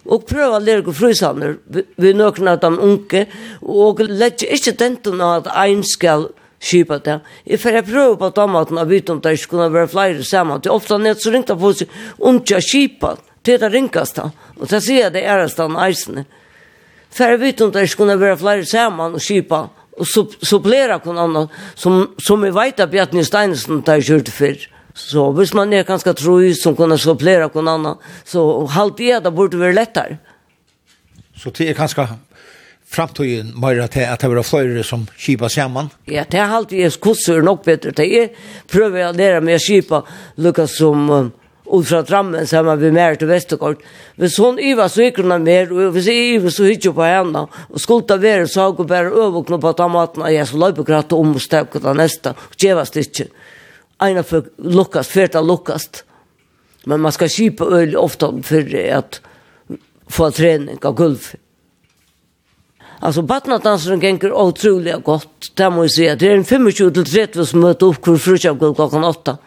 Og prøva å lære frusaner ved nøkken av dem onke. Og lett ikke denten av at ein skal skipa det. Jeg får prøve på damaten av vidt om det ikke kunne være flere sammen. Det er ofte nett så ringte på seg onke skipa. Det er det ringkast da. Og det sier jeg det er det er för vet inte det skulle vara fler samman och kipa och supplera kon annan som som vi vet att Bjarni Steinsen tar gjorde för så hvis man är ganska troj som kunna supplera kon annan så halt det där borde vara lättare så det är ganska framtiden mer till att det var fler som kipa samman. Ja, det har alltid är kursor nog bättre. Det är prövar jag lära mig att kipa lukka som ut fra Drammen sammen med mer til Vestergård. Hvis hun iva så gikk hun mer, og hvis jeg iva så hitt på henne, og skulle det være så hun bare overknå på tomaten, og jeg så løy på gratt om og støvket det neste, og kjevast ikke. Eina for lukkast, fyrta lukkast. Men man skal kipa øl ofta for at få trening av gulv. Alltså badnadansen gänger otroligt gott. Det må jag säga. Det är en 25-30 som möter upp kvar frukavgulv klockan 8.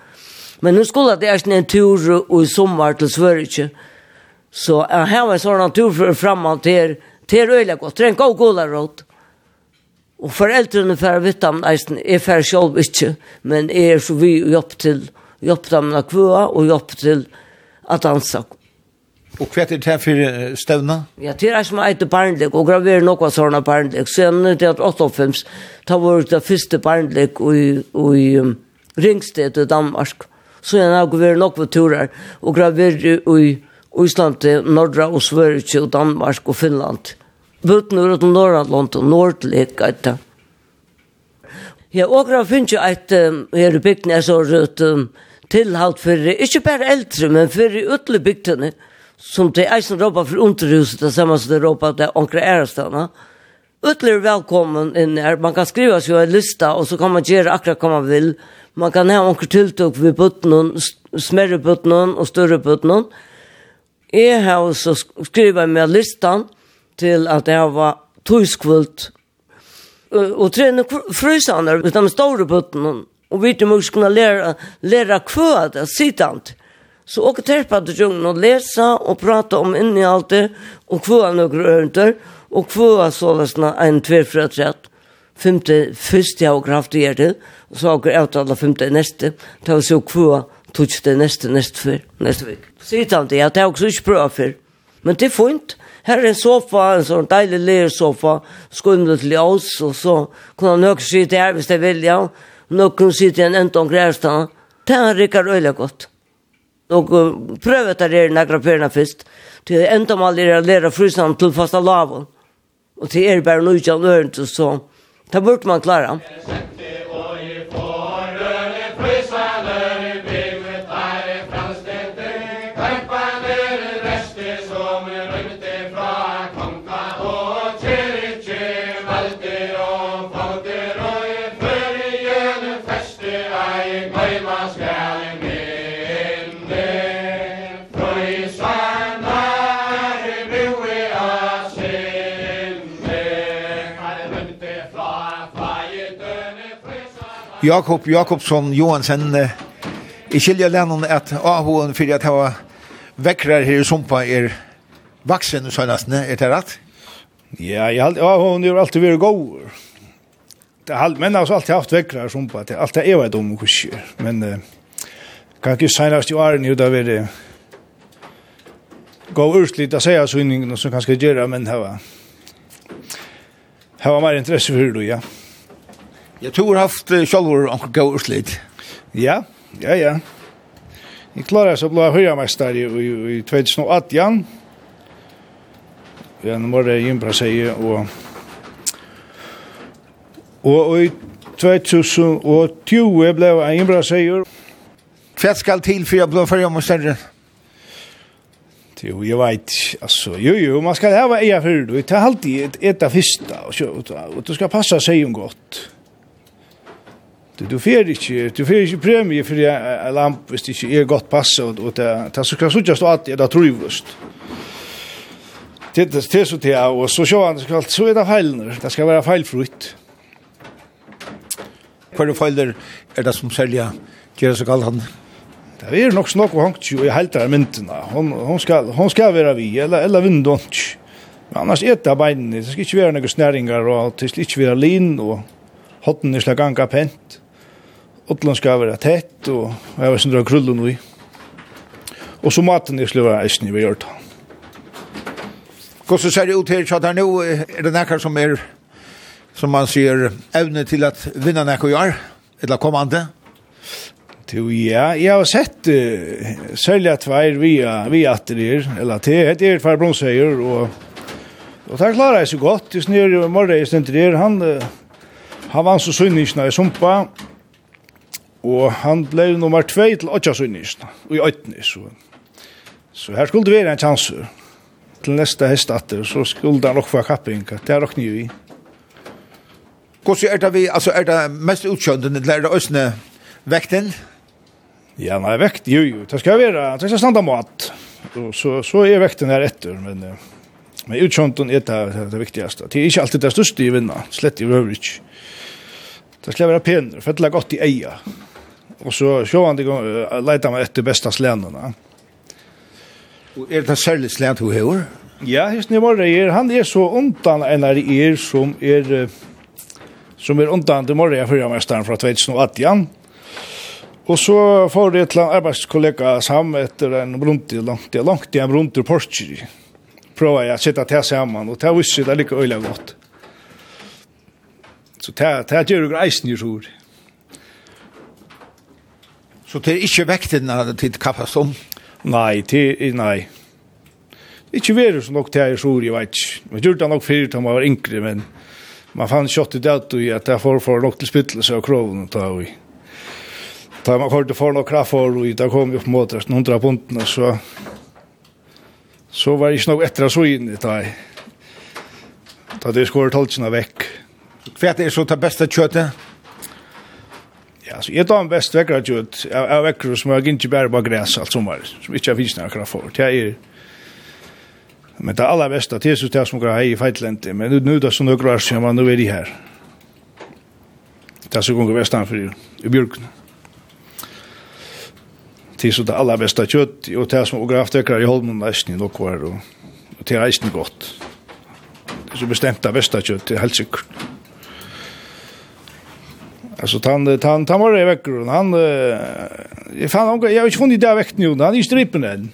Men nu skulle det är en tur och i sommar till Sverige. Så jag har en sån tur för framåt till till öliga gott. Det är en god goda råd. Och föräldrarna för vet om är för själv inte. Men är så vi jobb till jobb dem att kvöa och jobb till att dansa. Og hva er det her for støvna? Ja, det er som eit barnlik, og graverer noe sånne barnlik. Sen det er 58, da var det første barnlik i, i um, Ringsted i Danmark. Så jeg har vært nok på turer, og gravert i Island, Norra og Sverige og Danmark og Finland. Bøten ur til Norrland og Nordlik, etter. Ja, og grav finnes jo et, her i bygden er så rødt, tilhalt for, ikke bare eldre, men for ytterlig bygdene, som det eisen råpa for underhuset, det samme som det råpa det onkre ærestene. er velkommen inn her. Man kan skriva seg en lista, og så kan man gjøre akkurat hva man vil. Man kan ha onker tiltok ved bøttenen, smerre bøtten og større bøtten. Jeg har også skrivet med listan til at jeg var tøyskvult. Og trene frysene med de store bøttenen. Og vi må kunne lære, lære kvøa det sitant. Så åker til på at jungen og lese og prate om inni alt det, og kvøa noen rønter, og kvøa sålesna en tverfrøtrett femte første jeg kraft gjør det, og så har jeg avtale femte neste, til å se kva tog det neste, neste før, neste vik. Sidan det, jeg tar også ikke bra før. Men det er fint. Her er en sofa, en sånn deilig lersofa, skumlet til oss, og så kunne han nok sitte her hvis jeg vil, ja. Nok kunne sitte en enda omgrærstad. Det er rikker øyelig godt. Og prøve etter det nægra perna først. Det er enda mal er å lære frysan til fasta laven. Og til er bare noe ikke av nøyren til sånn Det burde man klara. Jakob Jakobsson Johansen eh, i skilja lennon at ahoen fyrir at hava vekkrar her i sumpa er vaksen og søgnastene, er det rett? Ja, jeg har ahoen er alltid vært god. Det har men har alltid haft vekkrar i sumpa, det alt er vet om kursi, men eh, kan ikke seinast i åren jo da vi det gå urslit att säga synningen och så kanske göra men det var det var mer intresse för det ja. Jeg tror haft sjølvor og gå urslit. Ja, ja, ja. Jeg klarer så blå høyre i, i, i 2018. Ja, nå var det Jimbra sier, og og i 2020 ble jeg Jimbra sier. Hva skal til for jeg blå høyre mester? Jo, jeg vet, altså, jo, jo, man skal hava eia fyrir, det tar alltid et, et av fyrsta, og, og, og, og, passa og, om og, og, Du fer ikkje, du fer ikkje premie for en lamp hvis det ikkje er godt passe, og det ta så kan sjå at det er det. Det så til, og så sjå han, skal så er det feilner, det skal være feilfrutt. Kvar du det feiler er det som selja gjør så galt han? Det er nok snakk og hangt jo i der myntene. Hon, hon, skal, hon skal være vi, eller, eller vindont. Annars er det beinene, det skal ikke være noen snæringer, og det skal ikke være lin, og hotten er slag ganga pent. Åtland skal være tett, og jeg var sindra krullen vi. Og så maten jeg skulle vara eisen i vi gjør det. Hvordan ser det ut her, så där nå er det nekker som er, som man sier, evne til at vinna nekker gjør, eller kommande? Jo, ja, jeg har sett uh, særlig at via, via at det er, eller til, det er far bronseier, og Og det klarer jeg så godt. Jeg snir i morgen, jeg snir der. Han, han var så synningsna i sumpa, Og han ble nummer 2 til 8 Åtjasunnisen, og i Øytnis. Så her skulle det være en chanser. Til neste hestatter, så skulle han nok få kapping, det er nok nye i. Hvordan er det vi, altså er det mest utkjøndende, eller er det østene vekten? Ja, nei, vekt, jo, jo, det skal være, det skal standa mat. Og så, så er vekten her etter, men, men utkjøntende er det, det viktigaste. Det er ikke alltid det største i vinna, slett i røvrig. Det skal være pener, for det er godt i eier og så sjåan de uh, leita meg etter besta slænene. Og er det særlig slæn du hever? Ja, hesten jeg var er, han er så undan enn er er som er som er undan til morgen jeg fyrir mestaren fra 2018. Og så får jeg til en arbeidskollega sammen etter en brunti, langt, det er langt i en brunti Porsche. Prøver jeg å sitte til sammen, og det visste jeg det er like øyelig godt. Så det, det gjør jo greisen i sjord. Så det er ikke vekten av tid kappast om? Nei, det er nei. Ikke verus nok til jeg tror, jeg vet ikke. Jeg gjorde det nok fyrir til man var yngre, men man fann kjøtt i det at jeg får for nok til spyttelse av kroven og ta i. Da man kom til for nok kraft for, og da kom vi mot resten hundra puntene, så så var det ikke nok etter så inn i det. Da det skår tolkene vekk. Hva er det så det beste kjøttet? Ja, så jag tar en bäst veckra ut av veckor som jag inte bär bara gräs allt sommar som inte finns några kraft för. Det är men det allra bästa det är så det som går här i Fightland men nu nu då så några år sedan var nu är det här. Det så går västan för i björken. Det är så det allra bästa kött och det som går haft veckor i Holmen nästan då kvar och det är nästan gott. Det är så bestämt det bästa kött det är helt säkert. Alltså han han han var i veckor och han jag fan jag har inte funnit det veckan nu han är i strippen än.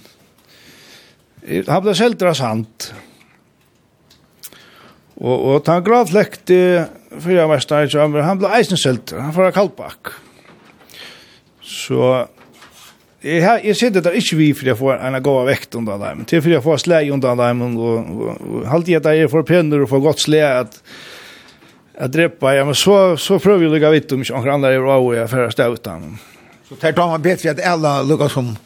Han blev sältra sant. Och och han grav fläkt fyra mästare så han blev isen sält. Han får kallback. Så Jeg, har, jeg sitter der ikke vi for jeg får en god vekt under dem. Til for jeg får slæg under dem, og, og, og, og halte jeg der er for penner og for godt slæg at att drepa ja men så så prövar vi lägga vitt om inte några andra är och jag för att utan så tar de man bättre att alla lukar som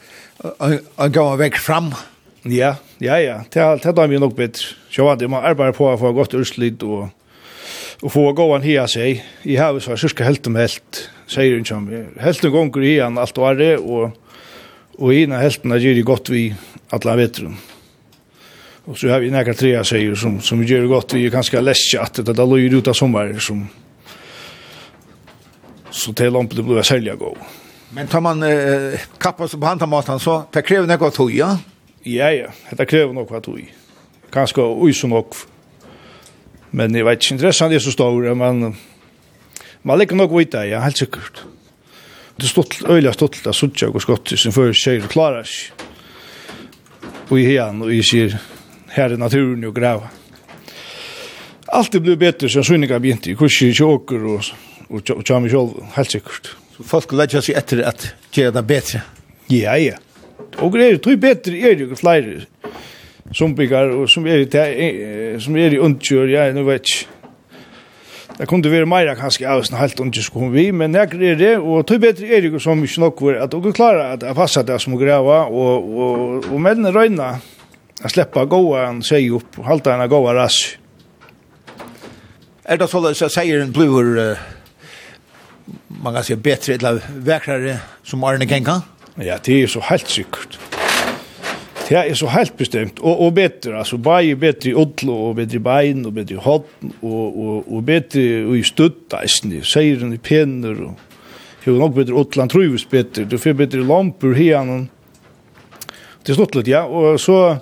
att gå väck fram. Ja ja ja. Det allt det de nog bättre så vad det man arbetar på att få gott urslit och och få gå gåan hia sig i havet så ska helt om helt säger inte som. helt en gång i han allt var det och och ina helten gör det gott vi alla vetrum Och så har vi några trea säger som som gör gott vi är ganska läskiga att det där låg ut av sommar som så till lampen det blir sälja gå. Men tar man eh, kappa så på handamaten så det kräver något tog ja. Ja ja, det kräver något tog. Kanske oj så nog. Men det var inte intressant det så stor men man lägger nog vita ja helt säkert. Det stod öliga stolt att jag och skott som för sig klarar sig. Och i hen och i sig her i naturen og grava. Alt det blir bedre som sunninga begynte, i kjåker og, og, og kjami sjolv, helt sikkert. Så folk legger seg etter at gjøre det bedre? Ja, ja. Og det er jo bedre er jo flere som bygger, og som er, som er i undkjør, ja, nu vet ikke. Det kunde vara mer kanske av sån helt inte som vi, men när är det och tror bättre är det som vi snackar att och klara att passa det som gräva och och och men röna att släppa goa en sig upp och halta en goa rass. Är det så att säger en bluer man kan säga bättre eller vackrare som Arne Kenka? Ja, det är så helt säkert. Det är så helt bestämt och och bättre alltså bara bättre ull och bättre bein och bättre hot och och och bättre i stötta isni säger den i penner och hur nog bättre ullland trivs bättre du får bättre lampor här någon Det är stått lite, ja. Och så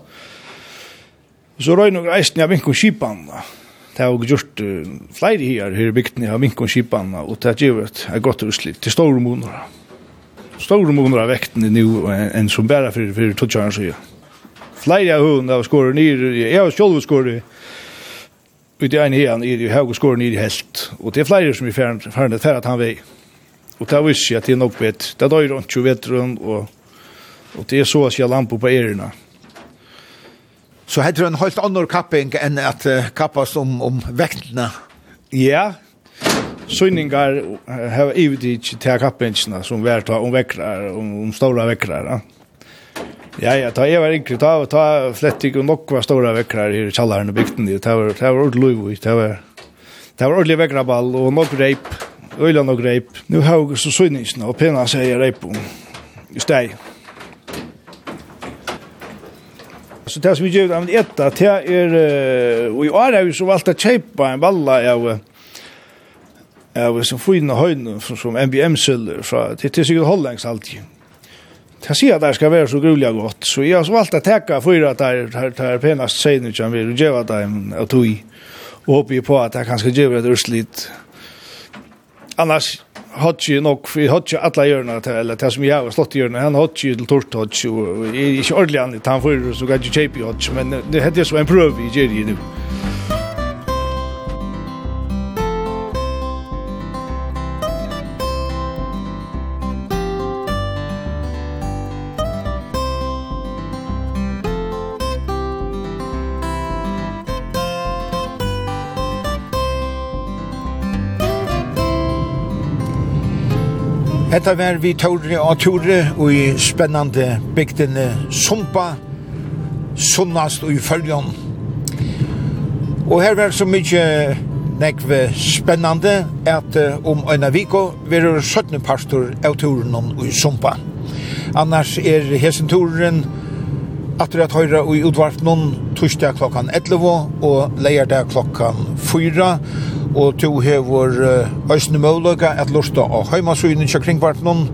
Og så røy nok reisen av vinkon kipanna. Det har gjort uh, flere her her i bygden av vinkon kipanna, og det har gjort et godt utslitt til store måneder. Store måneder av vekten er nu enn som bæra for, for tutsjaren sier. Flere av hun har skåret nir, jeg har sjolv skåret ut i ene er jo høy skåret nir i helt, og det er flere som er ferdig ferdig han vei. Og det har visst at det er nok vet, det er døyr og vetron, og, og det er så at jeg lampo på erina så heter det en helt annan kapping enn at uh, kappas om, om vektene? Ja, Søyningar har ivet ikke til kappingsene som vi vært om vekkrar, om, om stora vekkrar. Ja. Ja, ja, ta jeg var yngre, ta, ta flett ikke nok var stora vekkrar her i kjallaren og bygden, det var, det var ordentlig lov, det var, det var ordentlig vekkraball og nok reip, øyla nok reip. Nå har jeg så søyningsene og pena seg reip om i steg. Så det som vi gjør, använder etta, det er, og i år har vi så valgt å köpa en balla av av så fina høyne som MBM säljer så det er sikkert holdlengs alltid. Det sier at det skal være så grulig godt, Så jeg har så valgt å teka för at det er penast sig som vi gjør at det er av tog. og håper på at det kanske gör ett ursligt. Annars hotch ju nog för hotch alla görna till eller det som jag har slått görna han hotch ju till tort hotch och är inte ordentligt han får så kan ju chepe hotch men det hade så en prov i ju nu. Hetta var vi tåre og tåre og i spennande bygdene Sumpa, Sunnast og i Følgen. Og her var så mykje nekve spennande at om um øyna viko verur 17 pastor av turen og i Sumpa. Annars er hesen turen atter at høyra og i utvarpnån torsdag klokkan 11 og leierdag klokkan 4 og to hevor øysne møløyga at lorta á heimasíðuna kja kringvartnån,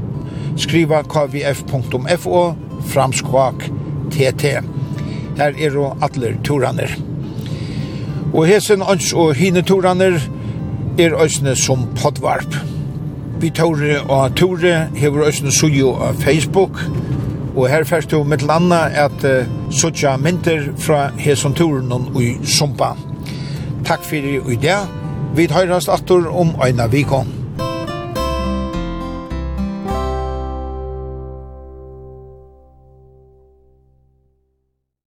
skriva kvf.fo framskvak tt. Her er og atler turaner. Og hesen ans og hine turaner er øysne som podvarp. Vi tåre og tåre hevor øysne sujo av Facebook, og her fyrst jo mitt landa at uh, sotja mynter fra hesen og i Sumpa. Takk fyrir i dag, Vi tar oss atter om Øyna Vikon.